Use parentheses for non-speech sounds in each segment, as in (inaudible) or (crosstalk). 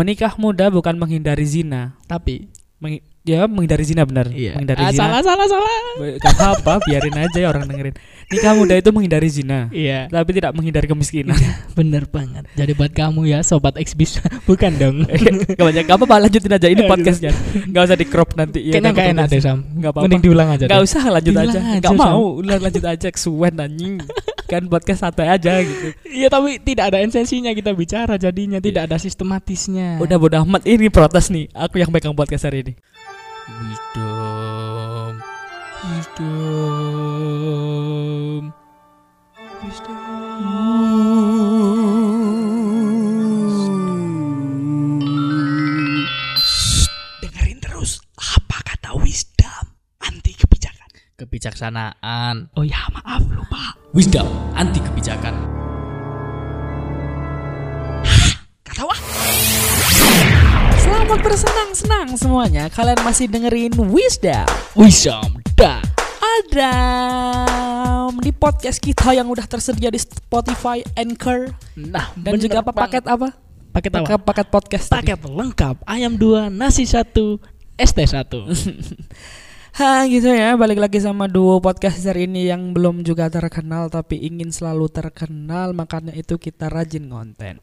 Menikah muda bukan menghindari zina. Tapi Menghi- ya menghindari zina benar. iya. Menghindari Ah, zina. salah salah salah. Gak apa-apa, biarin aja ya orang dengerin. Nikah muda itu menghindari zina, Iya. tapi tidak menghindari kemiskinan. Bener banget. Jadi buat kamu ya sobat Xbis (laughs) bukan dong. (laughs) Gak banyak, gak apa-apa lanjutin aja ini podcastnya. Gak usah di crop nanti. Kayaknya Iya, udah, gak enak deh Sam. Gak apa-apa. Mending diulang aja. Gak deh. usah lanjut aja. aja, Gak mau, udah lanjut aja kesuwen anjing. (laughs) Kan podcast santai aja gitu. Iya tapi tidak ada esensinya kita bicara jadinya tidak ada sistematisnya. Udah bodo amat ini protes nih. Aku yang pegang podcast hari ini. Wisdom. Wisdom. Dengerin terus apa kata wisdom anti kebijakan. Kebijaksanaan. Oh ya maaf lupa. Wisdom anti kebijakan. Kata wah. Selamat bersenang-senang semuanya. Kalian masih dengerin Wisdom. Wisdom dah. Adam di podcast kita yang udah tersedia di Spotify, Anchor, Nah, dan juga apa paket apa? paket apa? Paket, paket podcast. tadi. Paket lengkap ayam 2, nasi 1, ST 1. Ha gitu ya, balik lagi sama duo podcaster ini yang belum juga terkenal tapi ingin selalu terkenal, makanya itu kita rajin konten.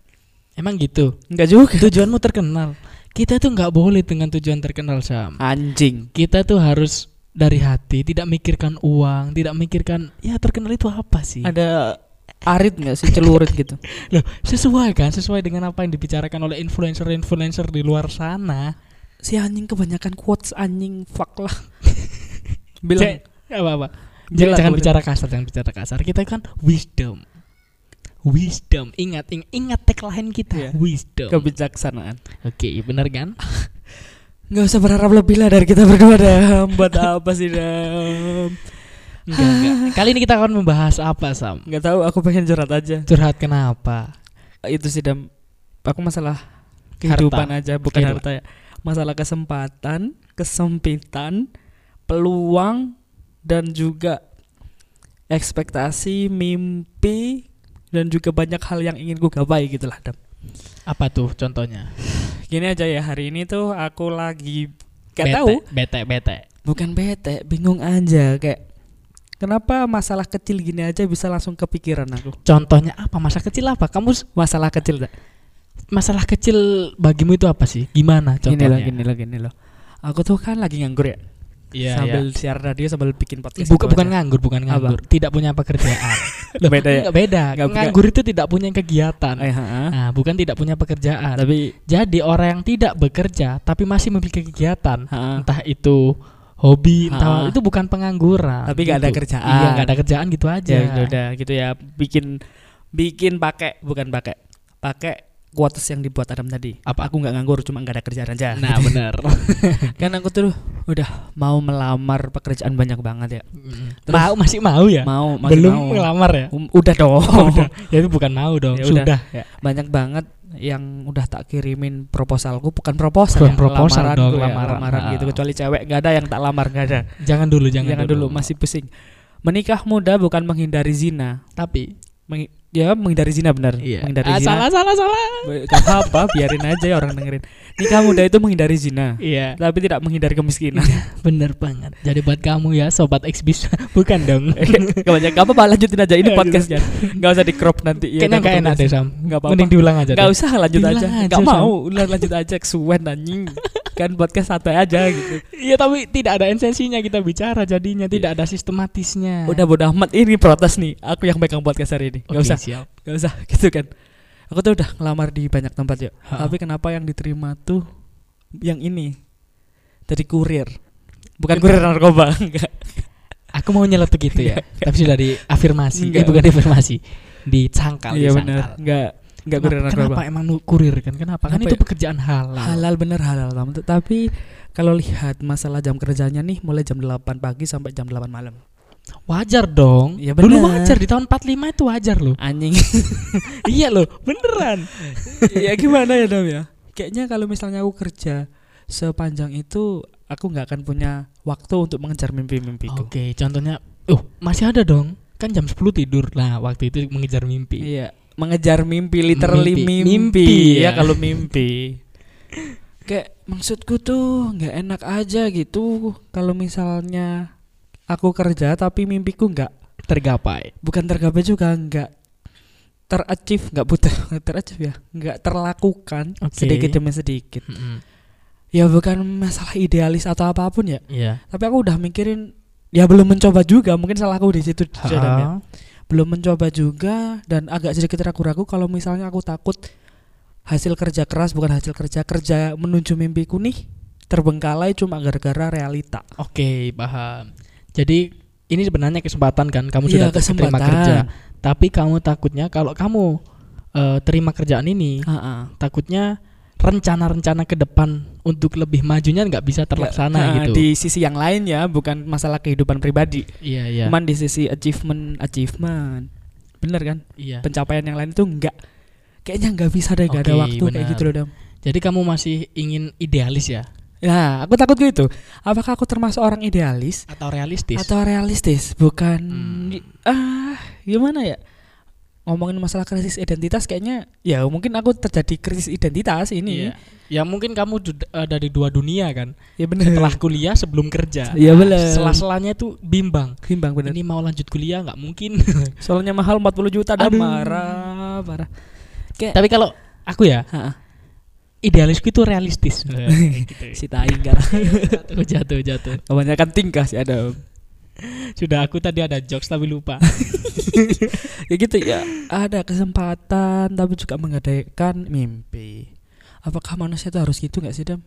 Emang gitu. Enggak juga. Tujuanmu terkenal. Kita tuh nggak boleh dengan tujuan terkenal Sam. Anjing. Kita tuh harus dari hati, tidak mikirkan uang, tidak mikirkan ya terkenal itu apa sih? Ada arit nggak sih celurit gitu? (laughs) Loh, sesuai kan? Sesuai dengan apa yang dibicarakan oleh influencer-influencer di luar sana. Si anjing kebanyakan quotes anjing fuck lah. (laughs) Bilang Cek, apa apa? Jangan, jangan bicara kasar, jangan bicara kasar. Kita kan wisdom. Wisdom. Ingat, ingat, ingat tagline kita. Iya. Wisdom. kebijaksanaan. Oke, benar kan? (laughs) Nggak usah berharap lebih lah dari kita berdua Dam Buat apa sih Dam Enggak, enggak. Kali ini kita akan membahas apa, Sam? Nggak tahu aku pengen curhat aja Curhat kenapa? Itu sih Dam Aku masalah kehidupan aja Bukan Kehidupan. harta ya Masalah kesempatan Kesempitan Peluang Dan juga Ekspektasi Mimpi Dan juga banyak hal yang ingin ku gapai gitu lah Dam Apa tuh contohnya? Gini aja ya hari ini tuh aku lagi Gak Bete, tahu Bete, bete. Bukan bete Bingung aja Kayak Kenapa masalah kecil gini aja bisa langsung kepikiran aku Contohnya apa? Masa kecil apa? Kamu Masalah kecil tak? Masalah kecil bagimu itu apa sih? Gimana Gini contohnya? loh, gini loh, gini loh Aku tuh kan lagi nganggur ya Iya, Sambil iya. siar radio sambil bikin podcast Bukan itu bukan aja. nganggur, bukan Apa? nganggur. Tidak punya pekerjaan. (laughs) Loh, Beda ya? beda. Enggak, nganggur itu tidak punya kegiatan. Eh. Nah, bukan tidak punya pekerjaan. Tapi Jadi orang yang tidak bekerja tapi masih memiliki kegiatan, ha-ha. entah itu hobi, Ha. entah itu bukan pengangguran. Tapi nggak ada gitu. kerjaan. Iya, nggak ada kerjaan gitu aja. ya udah gitu ya bikin bikin pakai bukan pakai pakai quotes yang dibuat Adam tadi. Apa? Aku nggak nganggur cuma nggak ada kerjaan aja. Nah, (laughs) benar. kan aku tuh udah mau melamar pekerjaan banyak banget ya. Terus- mau masih mau ya? Mau masih Belum mau. melamar ya? Um, udah dong. Oh, udah. Ya itu bukan mau dong, Ya udah. sudah. Ya. banyak banget yang udah tak kirimin proposalku bukan proposal Bukan ya, proposal lamaran, dong, ya, lamaran. lamaran Ah. gitu kecuali cewek nggak ada yang tak lamar nggak ada Jangan dulu, jangan, jangan, dulu. masih pusing menikah muda bukan menghindari zina Tapi ya menghindari zina benar iya. menghindari Ah, zina salah, salah, salah. Gak apa-apa biarin aja ya orang dengerin nikah muda itu menghindari zina Iya, tapi tidak menghindari kemiskinan bener banget. Jadi buat kamu ya sobat Xbis (laughs) bukan dong. (laughs) Gak banyak gak apa-apa lanjutin aja ini Aduh. podcastnya Gak usah di crop nanti Kayaknya Iya, udah, gak enak deh Sam. Nggak apa-apa. Mending diulang aja. Gak usah lanjut aja aja, Gak mau Udah lanjut aja kesuwen anjing (laughs) Kan podcast santai aja gitu. Iya tapi tidak ada esensinya kita bicara jadinya tidak ada sistematisnya. Udah bodo amat. Ini protes nih. Aku yang pegang podcast hari ini. Gak usah. siap. Gak usah. (laughs) Gitu kan. Aku tuh udah ngelamar di banyak tempat ya. Tapi kenapa yang diterima tuh Yang ini? Dari kurir. Bukan kurir narkoba (laughs) Enggak. Aku mau nyeletuk gitu ya. tapi sudah diafirmasi. Enggak. Eh, bukan diafirmasi. Dicangkal, Iya benar. Enggak Enggak kurir narkoba kenapa emang kurir kan? Kenapa? Kan itu ya? pekerjaan halal. Halal bener halal Tam. Tapi kalau lihat masalah jam kerjanya nih Mulai jam 8 pagi sampai jam 8 malam Wajar dong. Iya, Dulu benar. wajar di tahun 45 itu wajar loh. Anjing (laughs) iya loh, beneran. ya gimana ya Dam ya Kayaknya kalau misalnya aku kerja Sepanjang itu Aku nggak akan punya waktu untuk mengejar mimpi-mimpiku Oke, contohnya, uh masih ada dong. Kan jam 10 tidur. Nah, waktu itu mengejar mimpi. Iya, mengejar mimpi, literally Mimpi. mimpi, Mimpi, ya ya. kalau mimpi. kayak maksudku tuh nggak enak aja gitu kalau misalnya aku kerja tapi mimpiku nggak tergapai bukan tergapai juga nggak terachieve nggak butuh (laughs) terachieve ya nggak terlakukan Oke. sedikit demi sedikit Mm-mm. ya bukan masalah idealis atau apa pun ya iya tapi aku udah mikirin ya belum mencoba juga mungkin salahku di situ ya. Belum mencoba juga dan agak sedikit ragu-ragu kalau misalnya aku takut hasil kerja keras bukan hasil kerja kerja menuju mimpiku nih terbengkalai cuma gara-gara realita oke paham jadi ini sebenarnya kesempatan kan kamu Iya, sudah terima kesempatan. kerja tapi kamu takutnya kalau kamu eh, terima kerjaan ini Ha-ha. takutnya rencana-rencana ke depan untuk lebih majunya nggak bisa terlaksana Ha, gitu di sisi yang lain ya bukan masalah kehidupan pribadi iya iya cuman di sisi achievement achievement bener kan iya pencapaian yang lain itu enggak kayaknya nggak bisa deh nggak ada waktu kayak benar. gitu loh Dam. jadi kamu masih ingin idealis ya Nah, aku takut gitu. Apakah aku termasuk orang idealis atau realistis atau realistis? Bukan Hmm. ah gimana ya? Ngomongin masalah krisis identitas kayaknya ya mungkin aku terjadi krisis identitas ini. Iya. Ya mungkin kamu dud- eh, dari dua dunia kan. Ya benar. Setelah kuliah sebelum kerja. Iya, bener. Sela-selanya tuh bimbang. Bimbang bener. Ini mau lanjut kuliah nggak mungkin. (laughs) Soalnya mahal 40 juta Aduh. marah, marah. Kayak Tapi kalau aku ya, Ha, idealisku itu realistis. gitu. (laughs) si tai enggak (laughs) jatuh, jatuh, jatuh. Kebanyakan tingkah sih ada. Sudah aku tadi ada jokes tapi lupa. (laughs) ya gitu ya. Ada kesempatan tapi juga menggadaikan mimpi. Apakah manusia itu harus gitu nggak sih, Dam?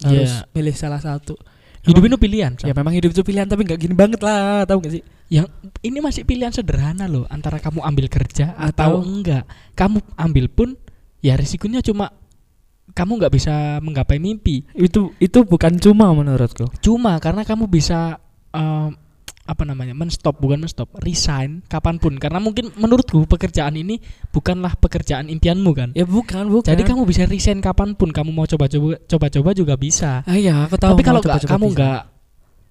Harus Iya. milih salah satu. Hidup itu pilihan. Sam. Ya memang hidup itu pilihan tapi nggak gini banget lah, tahu nggak sih? Yang ini masih pilihan sederhana loh antara kamu ambil kerja Atau- atau enggak. Kamu ambil pun ya risikonya cuma kamu nggak bisa menggapai mimpi. Itu itu bukan cuma menurutku. Cuma karena kamu bisa em, apa namanya menstop bukan menstop resign kapan pun karena mungkin menurutku pekerjaan ini bukanlah pekerjaan impianmu kan. Ya bukan, bukan. Jadi kamu bisa resign kapan pun kamu mau coba-coba coba-coba juga bisa. Ah iya, aku tahu. Tapi kalau nggak coba-coba kamu nggak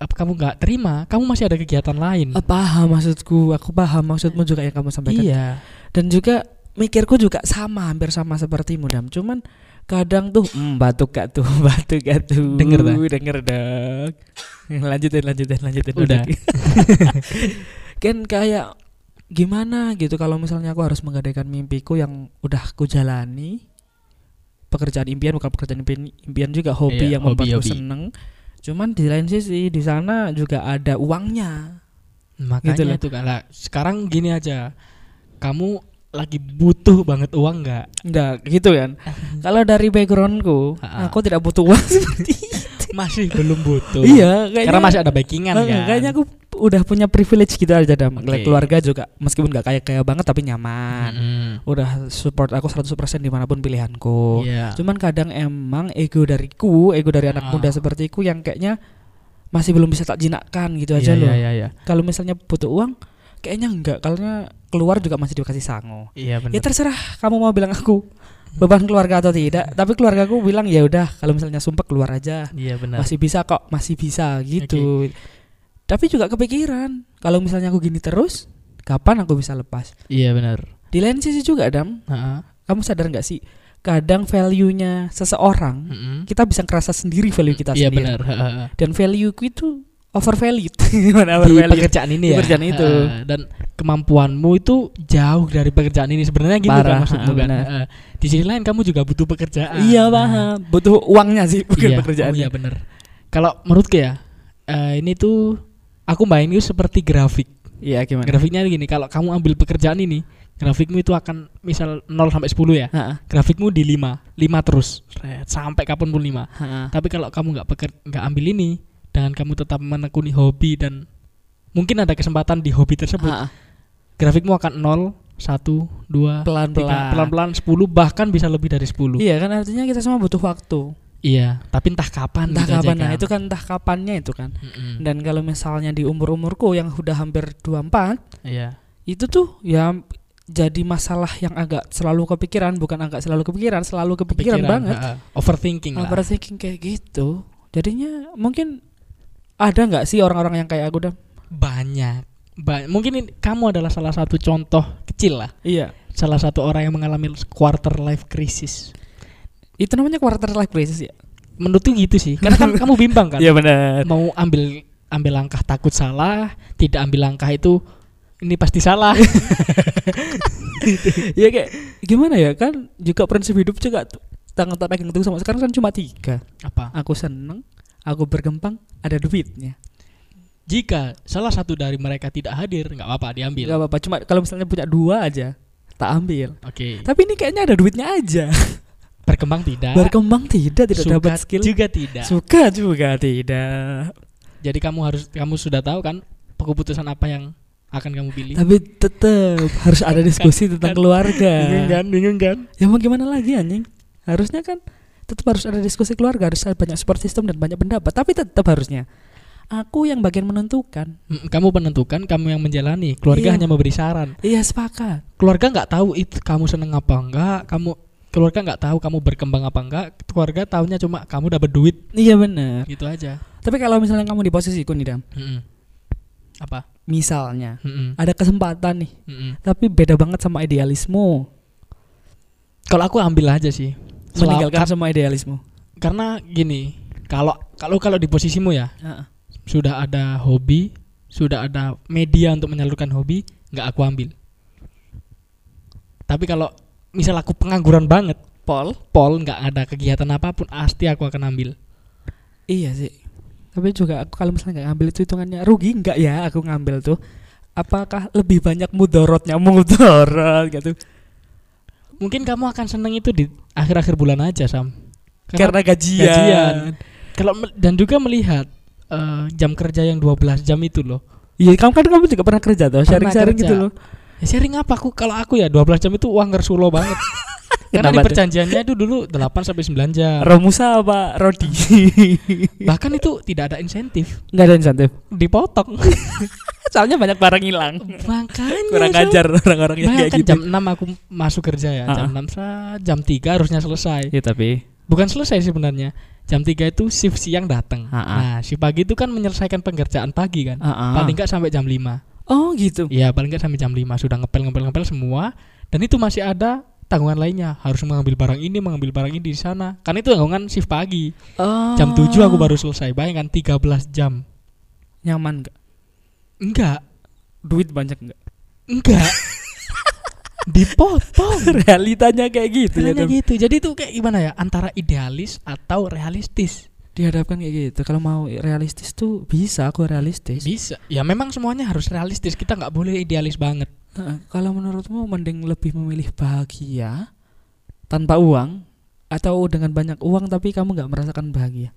kamu nggak terima, kamu masih ada kegiatan lain. Ah, paham maksudku, aku paham maksudmu juga yang kamu sampaikan. Iya. Dan juga mikirku juga sama, hampir sama sepertimu, Dam. Cuman kadang tuh hmm, batuk gak tuh, (laughs) batuk gak tuh. Denger dah. Denger dong. (laughs) lanjutin, lanjutin, lanjutin. Udah. (laughs) kan kayak gimana gitu kalau misalnya aku harus menggadaikan mimpiku yang udah aku jalani pekerjaan impian bukan pekerjaan impian, impian juga hobi Iya, yang hobi, membuatku hobi. seneng cuman di lain sisi di sana juga ada uangnya Makanya Gitu loh. itu kan lah. Sekarang gini aja. Kamu lagi butuh banget uang nggak? enggak gitu kan (laughs) kalau dari backgroundku Ha-ha. aku tidak butuh uang (laughs) seperti itu Masih belum butuh. iya kayaknya Karena masih ada backingan kan. kayaknya aku udah punya privilege gitu aja dam Oke. keluarga juga meskipun nggak kaya kaya banget tapi nyaman Mm-mm. udah support aku 100% di mana pun pilihanku Iya. Cuman kadang emang ego dariku, ego dari anak Ah. muda sepertiku yang kayaknya masih belum bisa tak jinakkan gitu aja Iya, loh. Iya, iya, Kalau misalnya butuh uang, kayaknya enggak. Kalau keluar juga masih dikasih sango. iya. Iya Ya benar. terserah kamu mau bilang aku beban keluarga atau tidak. Tapi keluargaku bilang ya udah kalau misalnya sumpah keluar aja. Iya benar. Masih bisa kok, masih bisa gitu. Tapi juga kepikiran kalau misalnya aku gini terus, kapan aku bisa lepas? Iya benar. Di lain sisi juga, Dam, Heeh. kamu sadar nggak sih? Kadang value-nya seseorang Mm-mm. kita bisa ngerasa sendiri value kita Iya sendiri. benar. Heeh. Dan value itu overvalued. (laughs) Gimana Di overvalued? pekerjaan ini Di ya. pekerjaan itu. Heeh. dan kemampuanmu itu jauh dari pekerjaan ini sebenarnya gitu Parah, kan maksudmu heeh, kan. Heeh. Di sisi lain kamu juga butuh pekerjaan. Iya Nah, paham. Butuh uangnya sih bukan iya. pekerjaan. Oh, iya benar. Kalau menurutku ya, eh, ini tuh aku main itu seperti grafik. Iya gimana? Grafiknya gini, kalau kamu ambil pekerjaan ini, grafikmu itu akan misal 0 sampai 10 ya. Heeh. Grafikmu di 5, 5 terus. Sret, Sampai kapan pun 5. Heeh. Tapi kalau kamu nggak nggak ambil ini dan kamu tetap menekuni hobi dan mungkin ada kesempatan di hobi tersebut, Heeh. grafikmu akan 0, 1, 2, Pelan-pelan. pelan-pelan 10 bahkan bisa lebih dari 10. Iya kan artinya kita semua butuh waktu. Iya, tapi entah kapan Entah gitu aja kapan. Nah, kan. itu kan entah kapannya itu kan. Mm-mm. Dan kalau misalnya di umur-umurku yang udah hampir 24, Iya. itu tuh ya jadi masalah yang agak selalu kepikiran, bukan agak selalu kepikiran, selalu kepikiran, banget. ha-ha. Overthinking lah. Overthinking kayak gitu. Jadinya mungkin ada nggak sih orang-orang yang kayak aku dam? Banyak. Ba- mungkin ini- kamu adalah salah satu contoh kecil lah. Iya. Salah satu orang yang mengalami quarter life crisis. Itu namanya quarter life crisis ya? Menurutku gitu sih. Karena kan (laughs) kamu bimbang kan. Iya benar. Mau ambil ambil langkah takut salah, tidak ambil langkah itu ini pasti salah. (laughs) ya kayak gimana ya kan juga prinsip hidup juga tuh, tangan tak pegang tuh sama sekarang kan cuma tiga. Apa? Aku seneng, aku berkembang, ada duitnya. Jika salah satu dari mereka tidak hadir, nggak apa-apa diambil. Gak apa-apa. Cuma kalau misalnya punya dua aja, tak ambil. Oke. Tapi ini kayaknya ada duitnya aja. (laughs) Berkembang tidak. Berkembang tidak, tidak Suka dapat skill. juga tidak. Suka juga tidak. Jadi kamu harus kamu sudah tahu kan keputusan apa yang akan kamu pilih. Tapi tetap harus ada diskusi tentang kan. keluarga. Bingung kan? Bingung kan? Ya mau gimana lagi anjing? Harusnya kan tetap harus ada diskusi keluarga, harus ada banyak support system dan banyak pendapat. Tapi tetap harusnya aku yang bagian menentukan. Mm, Kamu menentukan, kamu yang menjalani. Keluarga Iya. hanya memberi saran. Iya sepakat. Keluarga nggak tahu itu kamu seneng apa enggak. Kamu keluarga nggak tahu kamu berkembang apa enggak. Keluarga tahunya cuma kamu dapat duit Iya benar. gitu aja. Tapi kalau misalnya kamu di posisiku nih Dam, Mm-mm. Apa? misalnya Mm-mm. ada kesempatan nih, Mm-mm. tapi beda banget sama idealismu. Kalau aku ambil aja sih. Meninggalkan semua idealismu. karena gini, kalau kalau kalau di posisimu ya Heeh. sudah ada hobi, sudah ada media untuk menyalurkan hobi, nggak aku ambil. Tapi kalau misal aku pengangguran banget, Pol? pol nggak ada kegiatan apa pun, pasti aku akan ambil. Iya sih. Tapi juga aku kalau misalnya nggak ngambil itu hitungannya rugi nggak ya aku ngambil tuh? Apakah lebih banyak mudorotnya mudorot gitu? Mungkin kamu akan seneng itu di akhir-akhir bulan aja, Sam. Karena gajian. gajian. Kalau dan juga melihat eh, jam kerja yang 12 jam itu loh. Iya, kamu kan kamu juga pernah kerja tuh, sharing-sharing gitu loh. Ya, sharing apa aku kalau aku ya 12 jam itu uang ngersulo banget. (laughs) Karena di Kenapa tuh? perjanjiannya itu dulu 8 sampai 9 jam. Romusa apa Rodi? Bahkan itu tidak ada insentif, Nggak ada insentif. dipotong. (laughs) Soalnya banyak barang hilang. Makanya Kurang ajar orang-orang yang kayak gitu. jam 6 aku masuk kerja ya. Jam Ah. 6 sa- jam 3 harusnya selesai. Ya tapi Bukan selesai sih sebenarnya. Jam 3 itu shift siang datang. Ah. Nah, shift pagi itu kan menyelesaikan pengerjaan pagi kan. Paling enggak sampai jam 5. Oh gitu. Iya, paling enggak sampai jam 5 sudah ngepel ngepel ngepel semua dan itu masih ada tanggungan lainnya. Harus mengambil barang ini, mengambil barang ini di sana. Kan itu tanggungan shift pagi. Oh. Jam 7 aku baru selesai. Bayangkan 13 jam. nyaman nggak? Enggak, Duit banyak nggak? enggak. (laughs) Dipotong. Realitanya kayak gitu ya. Caranya Dam. gitu. Jadi itu kayak gimana ya? Antara idealis atau realistis. Dihadapkan kayak gitu. Kalau mau realistis tuh bisa aku realistis. Bisa. Ya memang semuanya harus realistis. Kita nggak boleh idealis banget. Heeh, kalau menurutmu mending lebih memilih bahagia tanpa uang atau dengan banyak uang tapi kamu nggak merasakan bahagia?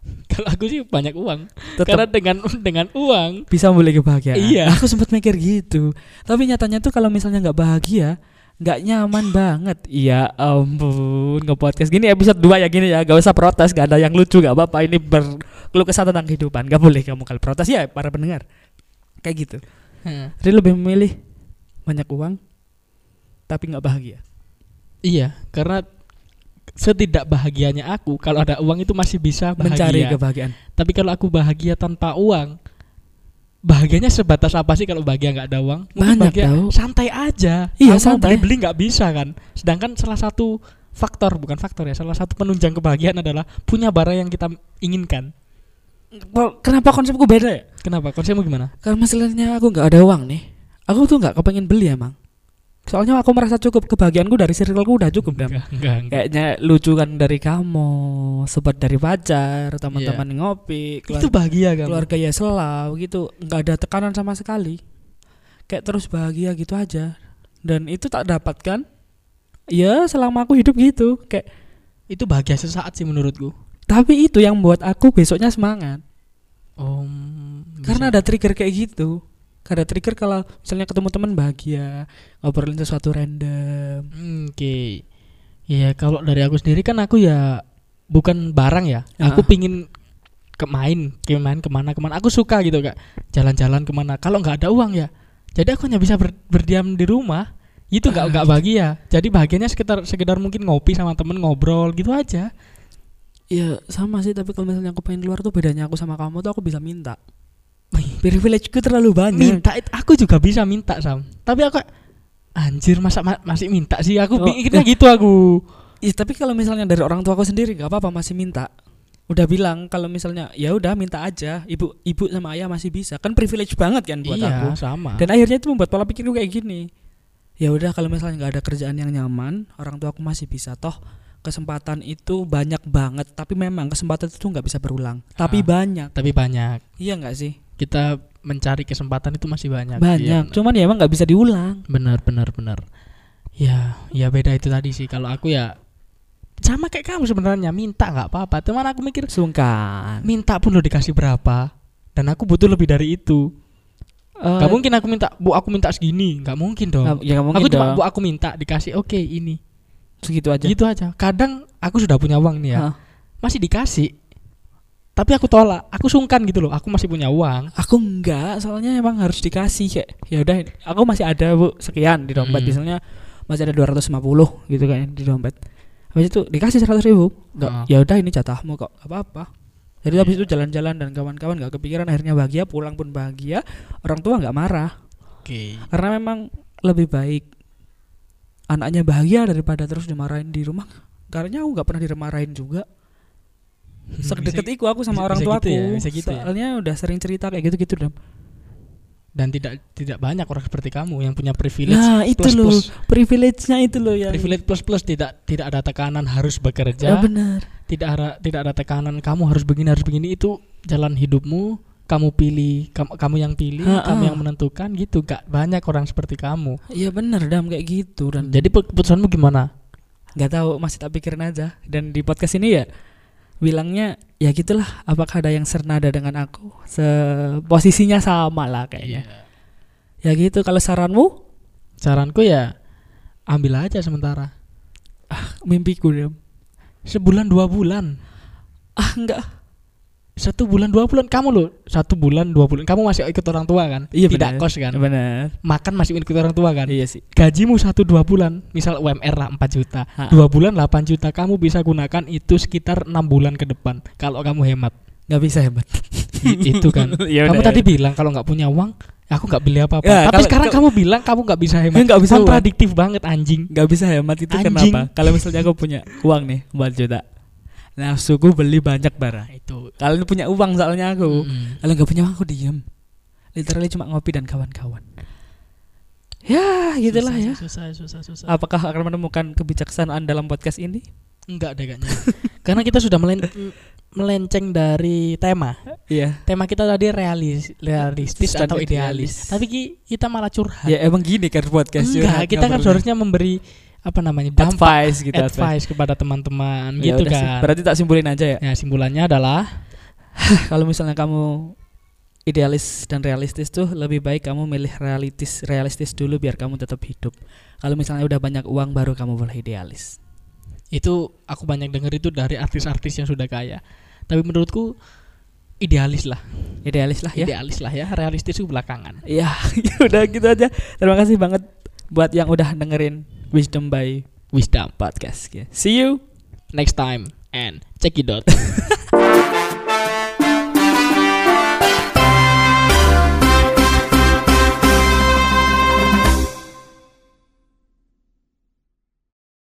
(laughs) Kalau aku sih banyak uang. Tetap Karena dengan dengan uang bisa membeli kebahagiaan. Iya. Aku sempat mikir gitu. Tapi nyatanya tuh kalau misalnya nggak bahagia, nggak nyaman banget. Iya ampun, nge-podcast gini episode 2 ya gini ya. Gak usah protes, gak ada yang lucu, gak apa-apa. Ini berkeluh kesah tentang kehidupan. Gak boleh kamu kalau protes ya para pendengar. Kayak gitu. Heeh. Jadi lebih memilih banyak uang tapi nggak bahagia. Iya, karena setidak bahagianya aku kalau ada uang itu masih bisa bahagia. Mencari kebahagiaan. Tapi kalau aku bahagia tanpa uang, bahagianya sebatas apa sih kalau bahagia nggak ada uang? Mungkin Banyak bahagia tahu. santai aja. Iya, Aku mau santai. Beli-beli nggak bisa kan. Sedangkan salah satu faktor bukan faktor ya, salah satu penunjang kebahagiaan adalah punya barang yang kita inginkan. Kenapa konsepku beda ya? Kenapa? Konsepmu gimana? Karena masalahnya aku nggak ada uang nih. Aku tuh nggak kepengen beli emang. Soalnya aku merasa cukup kebahagiaanku dari circleku udah cukup dam. Enggak, enggak, enggak. Kayaknya lucu kan dari kamu, sobat dari pacar, teman-teman ngopi, Itu keluarga, bahagia kan? keluarga ya selau gitu, nggak ada tekanan sama sekali. Kayak terus bahagia gitu aja. Dan itu tak dapatkan. Ya selama aku hidup gitu. Kayak Itu bahagia sesaat sih menurutku. tapi itu yang buat aku besoknya semangat. Oh, Karena ada trigger kayak gitu. Ada trigger kalau misalnya ketemu teman bahagia, ngobrolin sesuatu random. Oke. Ya kalau dari aku sendiri kan aku ya bukan barang ya. Aku Ah. pingin ke main, ke main ke mana ke mana. Aku suka gitu kak. Jalan-jalan ke mana. Kalau nggak ada uang ya. Jadi aku hanya bisa ber- berdiam di rumah. Itu nggak Ah, nggak bahagia. Jadi bahagianya sekitar sekedar mungkin ngopi sama temen ngobrol gitu aja. Ya sama sih, tapi kalau misalnya aku pengen keluar tuh bedanya aku sama kamu tuh aku bisa minta. Privilegeku terlalu banyak. Minta aku juga bisa minta sam. Tapi aku anjir masa ma- masih minta sih. Aku Oh, pikirnya gitu aku. Ih, tapi kalau misalnya dari orang tuaku sendiri nggak apa-apa masih minta. Udah bilang kalau misalnya ya udah minta aja, ibu ibu sama ayah masih bisa. Kan privilege banget kan buat aku. iya, sama. Dan akhirnya itu membuat pola pikirku kayak gini. Ya udah kalau misalnya nggak ada kerjaan yang nyaman, orang tua aku masih bisa. Toh kesempatan itu banyak banget, tapi memang kesempatan itu nggak bisa berulang. Tapi Ah. banyak. Tapi banyak. Iya nggak sih? Kita mencari kesempatan itu masih banyak. Banyak. Iya, Cuman ya emang nggak bisa diulang. benar benar benar. Ya, ya beda itu tadi sih. Kalau aku ya sama kayak kamu sebenarnya minta nggak apa-apa. Cuman aku mikir Sungkan. minta pun lo dikasih berapa dan aku butuh lebih dari itu. Eh, Gak mungkin aku minta, bu aku minta segini, nggak mungkin dong. ya nggak mungkin aku cuma dong. bu aku minta dikasih, oke ini, segitu aja. gitu aja. Kadang aku sudah punya uang nih ya, Hah. masih dikasih, tapi aku tolak, aku sungkan gitu loh. Aku masih punya uang. Aku enggak, soalnya emang harus dikasih kayak ya udah aku masih ada Bu sekian di dompet Hmm. misalnya masih ada 250 gitu kan di dompet. Habis itu dikasih 100 ribu. Enggak, Heeh. ya udah ini jatahmu kok, gak apa-apa. Jadi habis itu jalan-jalan dan kawan-kawan gak kepikiran akhirnya bahagia, pulang pun bahagia, orang tua nggak marah. Oke. Karena memang lebih baik anaknya bahagia daripada terus dimarahin di rumah. Karena aku nggak pernah dimarahin juga. (laughs) Sedekat itu aku sama bisa- orang tuaku. gitu ya, bisa gitu ya. Soalnya udah sering cerita kayak gitu-gitu Dam. Dan tidak tidak banyak orang seperti kamu yang punya privilege. Nah, itu plus, loh, plus. privilege-nya itu loh yang Privilege plus plus tidak tidak ada tekanan harus Ya bekerja, benar. tidak ada tidak ada tekanan kamu harus begini harus begini itu jalan hidupmu. Kamu pilih, kamu, kamu yang pilih, Ha-ha. kamu yang menentukan gitu. Gak banyak orang seperti kamu. Iya benar Dam kayak gitu dan Jadi keputusanmu gimana? nggak tahu masih tak pikirin aja dan di podcast ini ya bilangnya ya gitulah apakah ada yang senada dengan aku? Se posisinya sama lah kayaknya. Ya gitu kalau saranmu? Saranku ya ambil aja sementara. mimpiku Dam Sebulan dua bulan, ah enggak satu bulan dua bulan kamu loh satu bulan dua bulan kamu masih ikut orang tua kan? Iya, Tidak benar. kos kan? benar Makan masih ikut orang tua kan? iya sih Gajimu satu dua bulan, misal UMR lah 4 juta, dua bulan 8 juta, kamu bisa gunakan itu sekitar enam bulan ke depan kalau kamu hemat. nggak bisa hebat I- itu kan. (laughs) Ya kamu tadi ya bilang kalau nggak punya uang, aku nggak beli apa-apa. Ya, Tapi kalau- sekarang kamu bilang kamu nggak bisa hemat. Eh, nggak bisa. Kontradiktif banget anjing. nggak bisa hemat itu Anjing. kenapa kalau misalnya aku punya uang nih 4 juta nafsuku beli banyak barang Itu. kalian punya uang soalnya aku Mm. kalau nggak punya uang aku diem literally cuma ngopi dan kawan-kawan ya gitulah Susah, ya Susah, susah, susah. apakah akan menemukan kebijaksanaan dalam podcast ini Enggak deh kayaknya. (laughs) Karena kita sudah melen- melenceng dari tema. iya Tema kita tadi realis, realistis atau idealis. idealis. Tapi ki- kita malah curhat. ya emang gini kan podcast Enggak, curhat, kita kan seharusnya memberi apa namanya dampak advice gitu advice, kepada teman-teman Ya gitu udah sih. kan. berarti tak simpulin aja ya Ya simpulannya adalah (laughs) kalau misalnya kamu idealis dan realistis tuh lebih baik kamu milih realistis realistis dulu biar kamu tetap hidup kalau misalnya udah banyak uang baru kamu boleh idealis itu aku banyak denger itu dari artis-artis yang sudah kaya. Tapi menurutku idealis lah, idealis lah ya idealis lah ya, realistis itu belakangan. (laughs) ya udah gitu aja terima kasih banget buat yang udah dengerin wisdom by Wisdom. podcast see you Next time and check it out. (laughs)